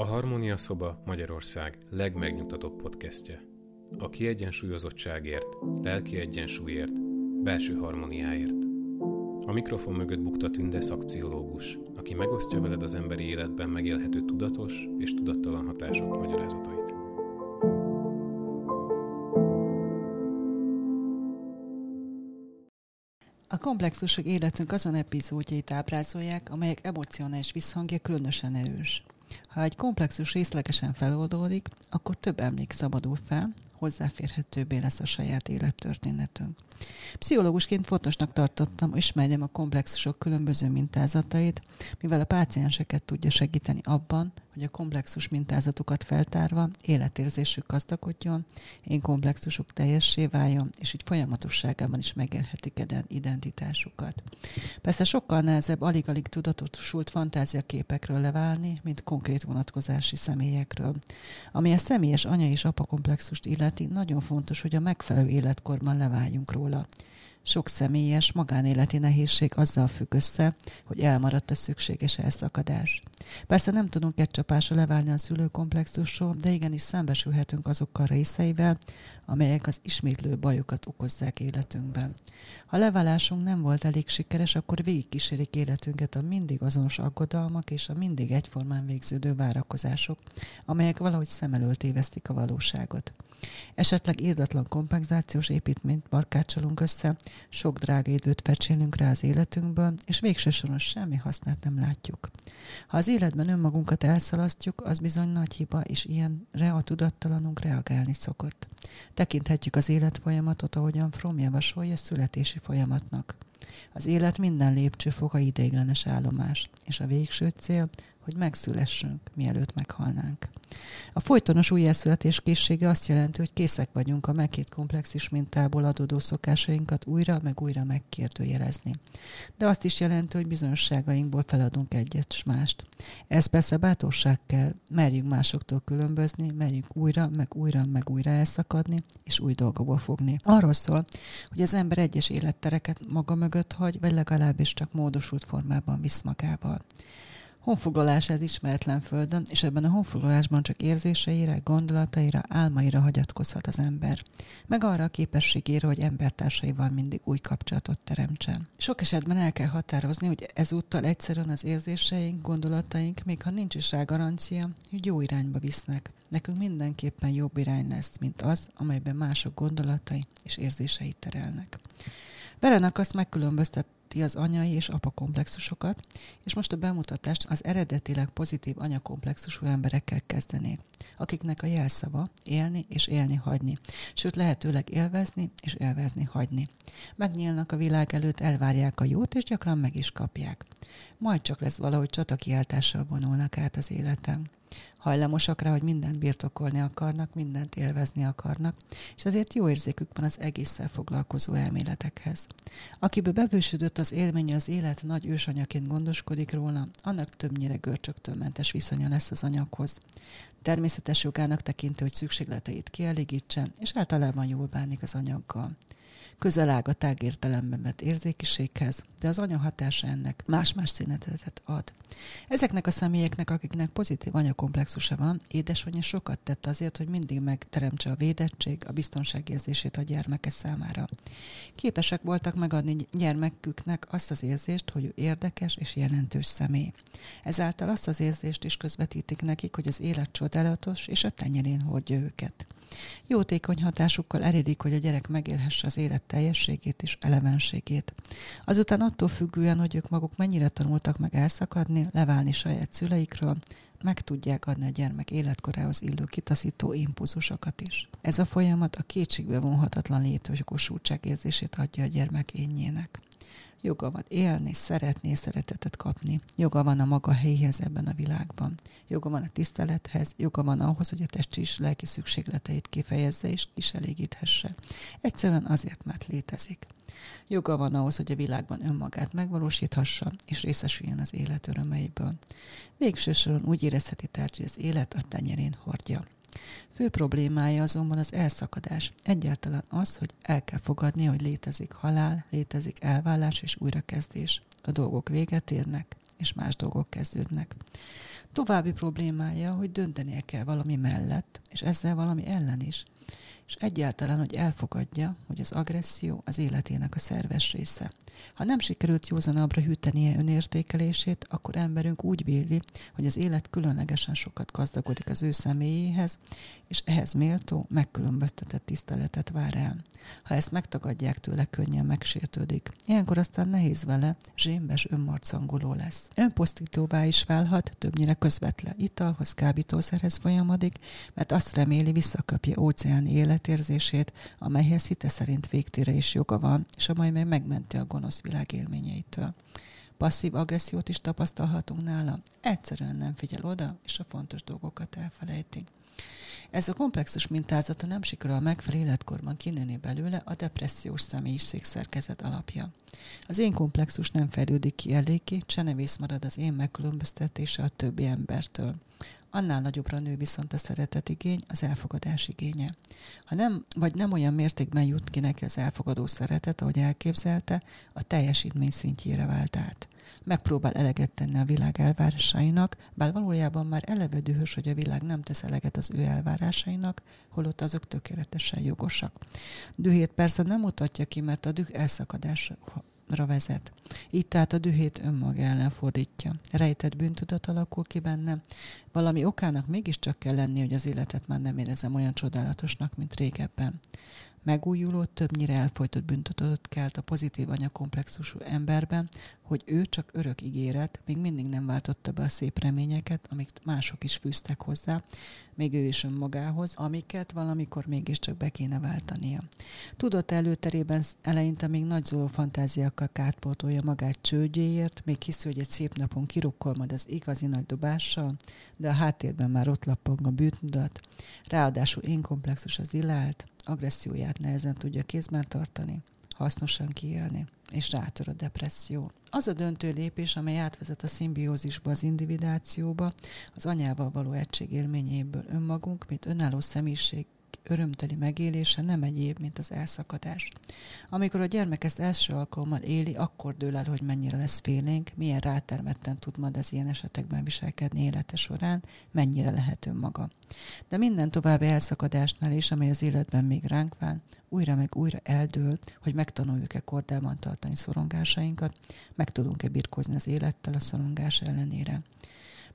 A Harmónia Szoba Magyarország legmegnyugtatóbb podcastje. A kiegyensúlyozottságért, lelki egyensúlyért, belső harmóniáért. A mikrofon mögött bukta Tünde szakpszichológus, aki megosztja veled az emberi életben megélhető tudatos és tudattalan hatások magyarázatait. A komplexusok életünk azon epizódjait ábrázolják, amelyek emocionális visszhangja különösen erős. Ha egy komplexus részlegesen feloldódik, akkor több emlék szabadul fel, hozzáférhetőbbé lesz a saját élettörténetünk. Pszichológusként fontosnak tartottam, ismerjem a komplexusok különböző mintázatait, mivel a pácienseket tudja segíteni abban, hogy a komplexus mintázatokat feltárva életérzésük gazdagodjon, én komplexusok teljessé váljon, és így folyamatosságában is megélhetik identitásukat. Persze sokkal nehezebb alig-alig tudatosult fantáziaképekről leválni, mint konkrét vonatkozási személyekről. Ami a személyes anya és apa komplexust illeti, nagyon fontos, hogy a megfelelő életkorban leváljunk róla. Sok személyes, magánéleti nehézség azzal függ össze, hogy elmaradt a szükséges elszakadás. Persze nem tudunk egy csapásra leválni a szülőkomplexusról, de igenis szembesülhetünk azokkal részeivel, amelyek az ismétlő bajokat okozzák életünkben. Ha leválásunk nem volt elég sikeres, akkor végigkísérik életünket a mindig azonos aggodalmak és a mindig egyformán végződő várakozások, amelyek valahogy szem előtt évesztik a valóságot. Esetleg írdatlan kompenzációs építményt barkácsolunk össze, sok drága időt fecsélünk rá az életünkből, és végső soron semmi hasznát nem látjuk. Ha az életben önmagunkat elszalasztjuk, az bizony nagy hiba, és ilyenre a tudattalanunk reagálni szokott. Tekinthetjük az életfolyamatot, ahogyan Fromm javasolja születési folyamatnak. Az élet minden lépcsőfoka ideiglenes állomás, és a végső cél, hogy megszülessünk, mielőtt meghalnánk. A folytonos újjászületés készsége azt jelenti, hogy készek vagyunk a megkét komplexis mintából adódó szokásainkat újra meg újra megkérdőjelezni. De azt is jelenti, hogy bizonyosságainkból feladunk egyet s mást. Ez persze bátorság kell, merjünk másoktól különbözni, merjünk újra, meg újra, meg újra elszakadni, és új dolgokba fogni. Arról szól, hogy az ember egyes élettereket maga mögött hagy, vagy legalábbis csak módosult formában visz magával. Honfoglalás ez ismeretlen földön, és ebben a honfoglalásban csak érzéseire, gondolataira, álmaira hagyatkozhat az ember. Meg arra a képességére, hogy embertársaival mindig új kapcsolatot teremtsen. Sok esetben el kell határozni, hogy ezúttal egyszerűen az érzéseink, gondolataink, még ha nincs is rá garancia, hogy jó irányba visznek. Nekünk mindenképpen jobb irány lesz, mint az, amelyben mások gondolatai és érzései terelnek. Berenek azt megkülönböztet említi az anyai és apa komplexusokat, és most a bemutatást az eredetileg pozitív anyakomplexusú emberekkel kezdenék, akiknek a jelszava élni és élni hagyni, sőt lehetőleg élvezni és élvezni hagyni. Megnyílnak a világ előtt, elvárják a jót, és gyakran meg is kapják. Majd csak lesz valahogy csatakiáltással vonulnak át az életem hajlamosak rá, hogy mindent birtokolni akarnak, mindent élvezni akarnak, és ezért jó érzékük van az egésszel foglalkozó elméletekhez. Akiből bevősödött az élmény, az élet nagy ősanyaként gondoskodik róla, annak többnyire görcsöktől mentes viszonya lesz az anyaghoz. Természetes jogának tekinti, hogy szükségleteit kielégítsen, és általában jól bánik az anyaggal közel a tágértelemben vett érzékiséghez, de az anya hatása ennek más-más színetetet ad. Ezeknek a személyeknek, akiknek pozitív anyakomplexusa van, édesanyja sokat tett azért, hogy mindig megteremtse a védettség, a biztonságérzését a gyermeke számára. Képesek voltak megadni gyermeküknek azt az érzést, hogy ő érdekes és jelentős személy. Ezáltal azt az érzést is közvetítik nekik, hogy az élet csodálatos, és a tenyerén hordja őket. Jótékony hatásukkal elérik, hogy a gyerek megélhesse az élet teljességét és elevenségét. Azután attól függően, hogy ők maguk mennyire tanultak meg elszakadni, leválni saját szüleikről, meg tudják adni a gyermek életkorához illő kitaszító impulzusokat is. Ez a folyamat a kétségbe vonhatatlan létjogosultság érzését adja a gyermek énjének. Joga van élni, szeretni, szeretetet kapni. Joga van a maga helyéhez ebben a világban. Joga van a tisztelethez, joga van ahhoz, hogy a testi és lelki szükségleteit kifejezze és is elégíthesse. Egyszerűen azért, mert létezik. Joga van ahhoz, hogy a világban önmagát megvalósíthassa, és részesüljön az élet örömeiből. Végső soron úgy érezheti tehát, hogy az élet a tenyerén hordja. Fő problémája azonban az elszakadás. Egyáltalán az, hogy el kell fogadni, hogy létezik halál, létezik elvállás és újrakezdés. A dolgok véget érnek, és más dolgok kezdődnek. További problémája, hogy döntenie kell valami mellett, és ezzel valami ellen is és egyáltalán, hogy elfogadja, hogy az agresszió az életének a szerves része. Ha nem sikerült józanabbra hűtenie önértékelését, akkor emberünk úgy véli, hogy az élet különlegesen sokat gazdagodik az ő személyéhez, és ehhez méltó, megkülönböztetett tiszteletet vár el. Ha ezt megtagadják tőle, könnyen megsértődik. Ilyenkor aztán nehéz vele, zsémbes önmarcangoló lesz. Önposztítóvá is válhat, többnyire közvetlen italhoz, kábítószerhez folyamodik, mert azt reméli visszakapja óceán életérzését, amelyhez hite szerint végtére is joga van, és amely meg megmenti a gonosz világ élményeitől. Passzív agressziót is tapasztalhatunk nála. Egyszerűen nem figyel oda, és a fontos dolgokat elfelejti. Ez a komplexus mintázata nem sikerül a megfelelő életkorban kinőni belőle a depressziós szerkezet alapja. Az én komplexus nem fejlődik ki eléggé, csenevész marad az én megkülönböztetése a többi embertől. Annál nagyobbra nő viszont a szeretetigény, az elfogadás igénye. Ha nem, vagy nem olyan mértékben jut ki neki az elfogadó szeretet, ahogy elképzelte, a teljesítmény szintjére vált át megpróbál eleget tenni a világ elvárásainak, bár valójában már eleve dühös, hogy a világ nem tesz eleget az ő elvárásainak, holott azok tökéletesen jogosak. Dühét persze nem mutatja ki, mert a düh elszakadásra vezet. Így tehát a dühét önmaga ellen fordítja. Rejtett bűntudat alakul ki benne. Valami okának mégiscsak kell lenni, hogy az életet már nem érezem olyan csodálatosnak, mint régebben megújuló, többnyire elfolytott büntetőt kelt a pozitív anyakomplexusú emberben, hogy ő csak örök ígéret, még mindig nem váltotta be a szép reményeket, amik mások is fűztek hozzá, még ő is önmagához, amiket valamikor mégiscsak be kéne váltania. Tudott előterében eleinte még nagy zóló fantáziákkal kárpótolja magát csődjéért, még hiszi, hogy egy szép napon kirukkol majd az igazi nagy dobással, de a háttérben már ott lappang a bűtmudat, ráadásul én komplexus az illált, agresszióját nehezen tudja kézben tartani, hasznosan kiélni, és rátör a depresszió. Az a döntő lépés, amely átvezet a szimbiózisba, az individációba, az anyával való egység élményéből önmagunk, mint önálló személyiség örömteli megélése nem egyéb, mint az elszakadás. Amikor a gyermek ezt első alkalommal éli, akkor dől el, hogy mennyire lesz félénk, milyen rátermetten tud majd az ilyen esetekben viselkedni élete során, mennyire lehet önmaga. De minden további elszakadásnál is, amely az életben még ránk vár, újra meg újra eldől, hogy megtanuljuk-e kordában tartani szorongásainkat, meg tudunk-e birkozni az élettel a szorongás ellenére.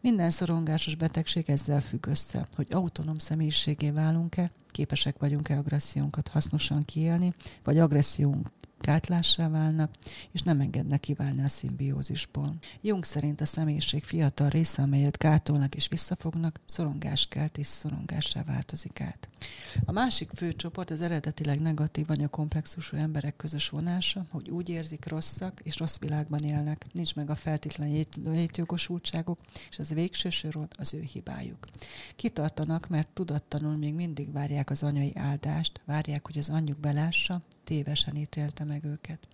Minden szorongásos betegség ezzel függ össze, hogy autonóm személyiségé válunk-e, képesek vagyunk-e agressziónkat hasznosan kiélni, vagy agressziónk gátlásra válnak, és nem engednek kiválni a szimbiózisból. Jung szerint a személyiség fiatal része, amelyet gátolnak és visszafognak, kelt és szorongássá változik át. A másik fő csoport az eredetileg negatív anyakomplexusú emberek közös vonása, hogy úgy érzik rosszak és rossz világban élnek, nincs meg a feltétlen létjogosultságuk, és az végső soron az ő hibájuk. Kitartanak, mert tudattanul még mindig várják az anyai áldást, várják, hogy az anyjuk belássa, tévesen ítélte meg őket.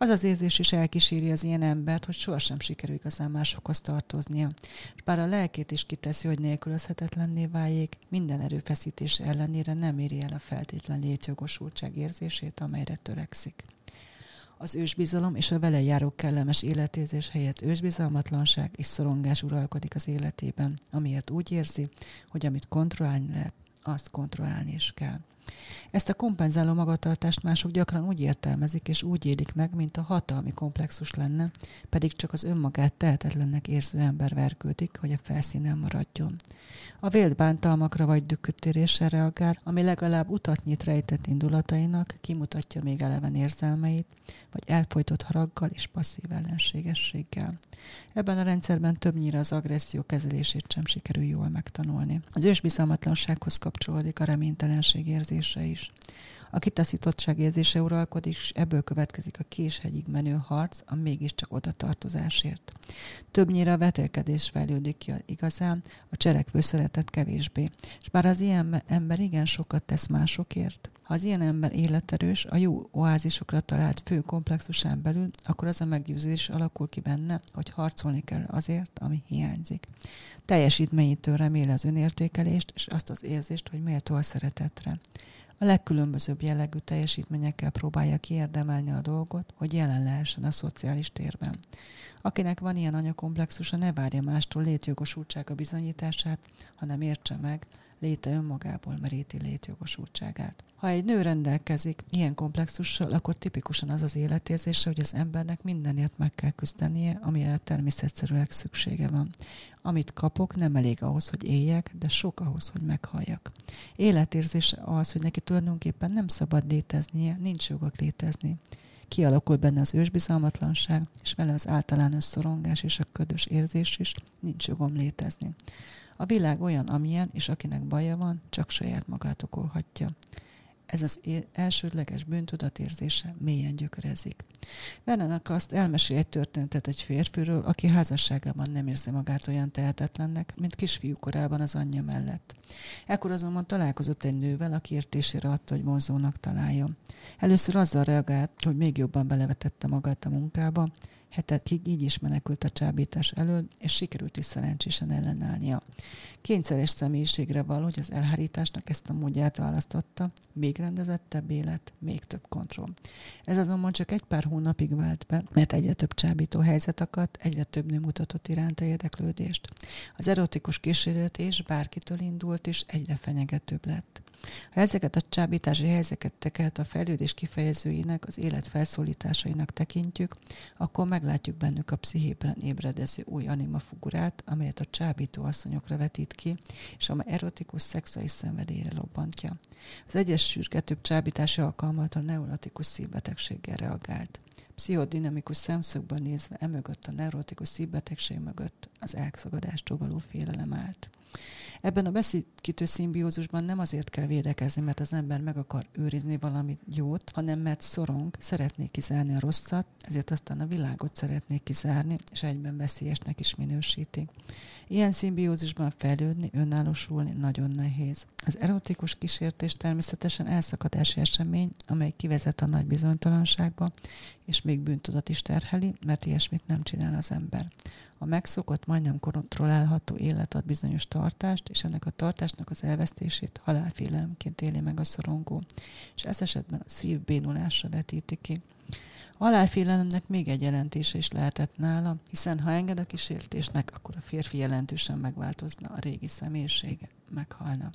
Az az érzés is elkíséri az ilyen embert, hogy sohasem sikerül igazán másokhoz tartoznia. És bár a lelkét is kiteszi, hogy nélkülözhetetlenné váljék, minden erőfeszítés ellenére nem éri el a feltétlen létjogosultság érzését, amelyre törekszik. Az ősbizalom és a vele járó kellemes életérzés helyett ősbizalmatlanság és szorongás uralkodik az életében, amiért úgy érzi, hogy amit kontrollálni lehet, azt kontrollálni is kell. Ezt a kompenzáló magatartást mások gyakran úgy értelmezik és úgy élik meg, mint a hatalmi komplexus lenne, pedig csak az önmagát tehetetlennek érző ember vergődik, hogy a felszínen maradjon. A vélt bántalmakra vagy dükkötérésre reagál, ami legalább utat nyit rejtett indulatainak, kimutatja még eleven érzelmeit, vagy elfolytott haraggal és passzív ellenségességgel. Ebben a rendszerben többnyire az agresszió kezelését sem sikerül jól megtanulni. Az ősbizalmatlansághoz kapcsolódik a reménytelenség érzése is. A kitaszítottság érzése uralkodik, és ebből következik a késhegyig menő harc a mégiscsak oda tartozásért. Többnyire a vetélkedés fejlődik ki igazán, a cselekvő szeretet kevésbé. És bár az ilyen ember igen sokat tesz másokért, ha az ilyen ember életerős, a jó oázisokra talált fő komplexusán belül, akkor az a meggyőzés alakul ki benne, hogy harcolni kell azért, ami hiányzik. Teljesítményítől reméli az önértékelést, és azt az érzést, hogy méltó a szeretetre. A legkülönbözőbb jellegű teljesítményekkel próbálja kiérdemelni a dolgot, hogy jelen lehessen a szociális térben. Akinek van ilyen anyakomplexusa, ne várja mástól létjogosultsága bizonyítását, hanem értse meg, léte önmagából meríti létjogosultságát. Ha egy nő rendelkezik ilyen komplexussal, akkor tipikusan az az életérzése, hogy az embernek mindenért meg kell küzdenie, amire természetszerűleg szüksége van. Amit kapok, nem elég ahhoz, hogy éljek, de sok ahhoz, hogy meghalljak. Életérzése az, hogy neki tulajdonképpen nem szabad léteznie, nincs joga létezni. Kialakul benne az ősbizalmatlanság, és vele az általános szorongás és a ködös érzés is, nincs jogom létezni. A világ olyan, amilyen, és akinek baja van, csak saját magát okolhatja. Ez az elsődleges bűntudatérzése mélyen gyökerezik. Vennenek azt elmesél egy történetet egy férfiről, aki házasságában nem érzi magát olyan tehetetlennek, mint kisfiú korában az anyja mellett. Ekkor azonban találkozott egy nővel, aki értésére adta, hogy vonzónak találja. Először azzal reagált, hogy még jobban belevetette magát a munkába, hetekig így is menekült a csábítás elől, és sikerült is szerencsésen ellenállnia. Kényszeres személyiségre való, hogy az elhárításnak ezt a módját választotta, még rendezettebb élet, még több kontroll. Ez azonban csak egy pár hónapig vált be, mert egyre több csábító helyzet akadt, egyre több nő mutatott iránta érdeklődést. Az erotikus kísérletés bárkitől indult, és egyre fenyegetőbb lett. Ha ezeket a csábítási helyzeteket a fejlődés kifejezőinek, az élet felszólításainak tekintjük, akkor meglátjuk bennük a pszichében ébredező új animafigurát, amelyet a csábító asszonyokra vetít ki, és amely erotikus szexuális szenvedélyre lobbantja. Az egyes sürgetőbb csábítási alkalmat a neurotikus szívbetegséggel reagált. Pszichodinamikus szemszögből nézve emögött a neurotikus szívbetegség mögött az elszagadástól való félelem állt. Ebben a beszédkítő szimbiózusban nem azért kell védekezni, mert az ember meg akar őrizni valami jót, hanem mert szorong, szeretné kizárni a rosszat, ezért aztán a világot szeretné kizárni, és egyben veszélyesnek is minősíti. Ilyen szimbiózusban fejlődni, önállósulni nagyon nehéz. Az erotikus kísértés természetesen elszakadási esemény, amely kivezet a nagy bizonytalanságba, és még bűntudat is terheli, mert ilyesmit nem csinál az ember. A megszokott, majdnem kontrollálható élet ad bizonyos tartást, és ennek a tartásnak az elvesztését halálfélelemként éli meg a szorongó, és ez esetben a szív bénulásra vetíti ki. Halálfélelemnek még egy jelentése is lehetett nála, hiszen ha enged a kísértésnek, akkor a férfi jelentősen megváltozna, a régi személyisége meghalna.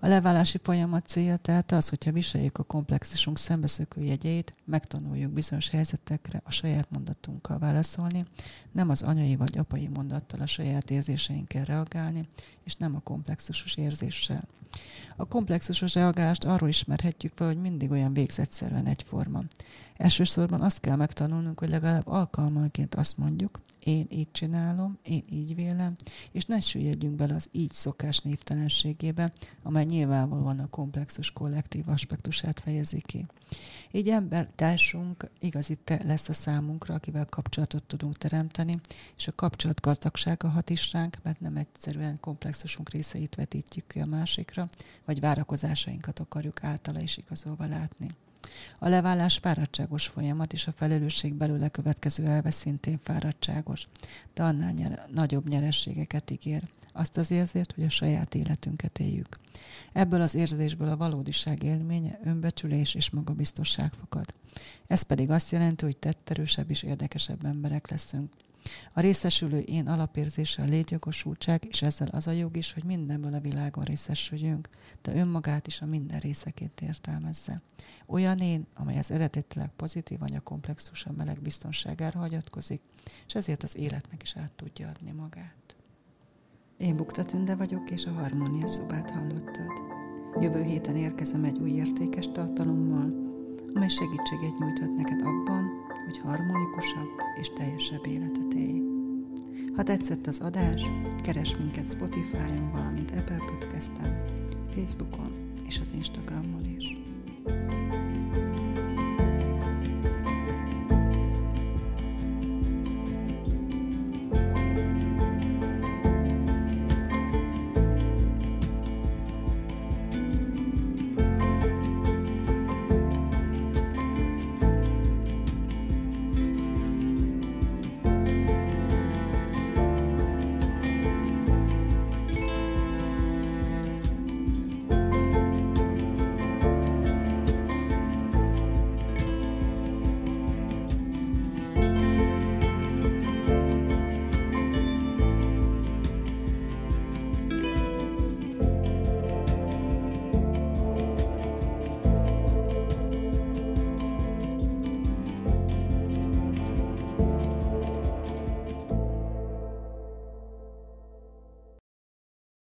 A leválási folyamat célja tehát az, hogyha viseljük a komplexisunk szembeszökő jegyeit, megtanuljuk bizonyos helyzetekre a saját mondatunkkal válaszolni, nem az anyai vagy apai mondattal a saját érzéseinkkel reagálni, és nem a komplexusos érzéssel. A komplexusos reagálást arról ismerhetjük fel, hogy mindig olyan végzetszerűen egyforma. Elsősorban azt kell megtanulnunk, hogy legalább alkalmanként azt mondjuk, én így csinálom, én így vélem, és ne süllyedjünk bele az így szokás névtelenségébe, amely nyilvánvalóan a komplexus kollektív aspektusát fejezi ki. Így embertársunk igazi te lesz a számunkra, akivel kapcsolatot tudunk teremteni, és a kapcsolat gazdagsága hat is ránk, mert nem egyszerűen komplexusunk részeit vetítjük ki a másikra, vagy várakozásainkat akarjuk általa is igazolva látni. A leválás fáradtságos folyamat, és a felelősség belőle következő elve szintén fáradtságos, de annál nyer- nagyobb nyerességeket ígér. Azt az érzést, hogy a saját életünket éljük. Ebből az érzésből a valódiság élménye, önbecsülés és magabiztosság fakad. Ez pedig azt jelenti, hogy tetterősebb és érdekesebb emberek leszünk. A részesülő én alapérzése a létjogosultság, és ezzel az a jog is, hogy mindenből a világon részesüljünk, de önmagát is a minden részeként értelmezze. Olyan én, amely az eredetileg pozitív anyakomplexus a meleg biztonságára hagyatkozik, és ezért az életnek is át tudja adni magát. Én Bukta Tünde vagyok, és a Harmónia szobát hallottad. Jövő héten érkezem egy új értékes tartalommal, amely segítséget nyújthat neked abban, hogy harmonikusabb és teljesebb életet élj. Ha tetszett az adás, keres minket Spotify-on, valamint Apple Podcast-en, Facebookon és az Instagramon is.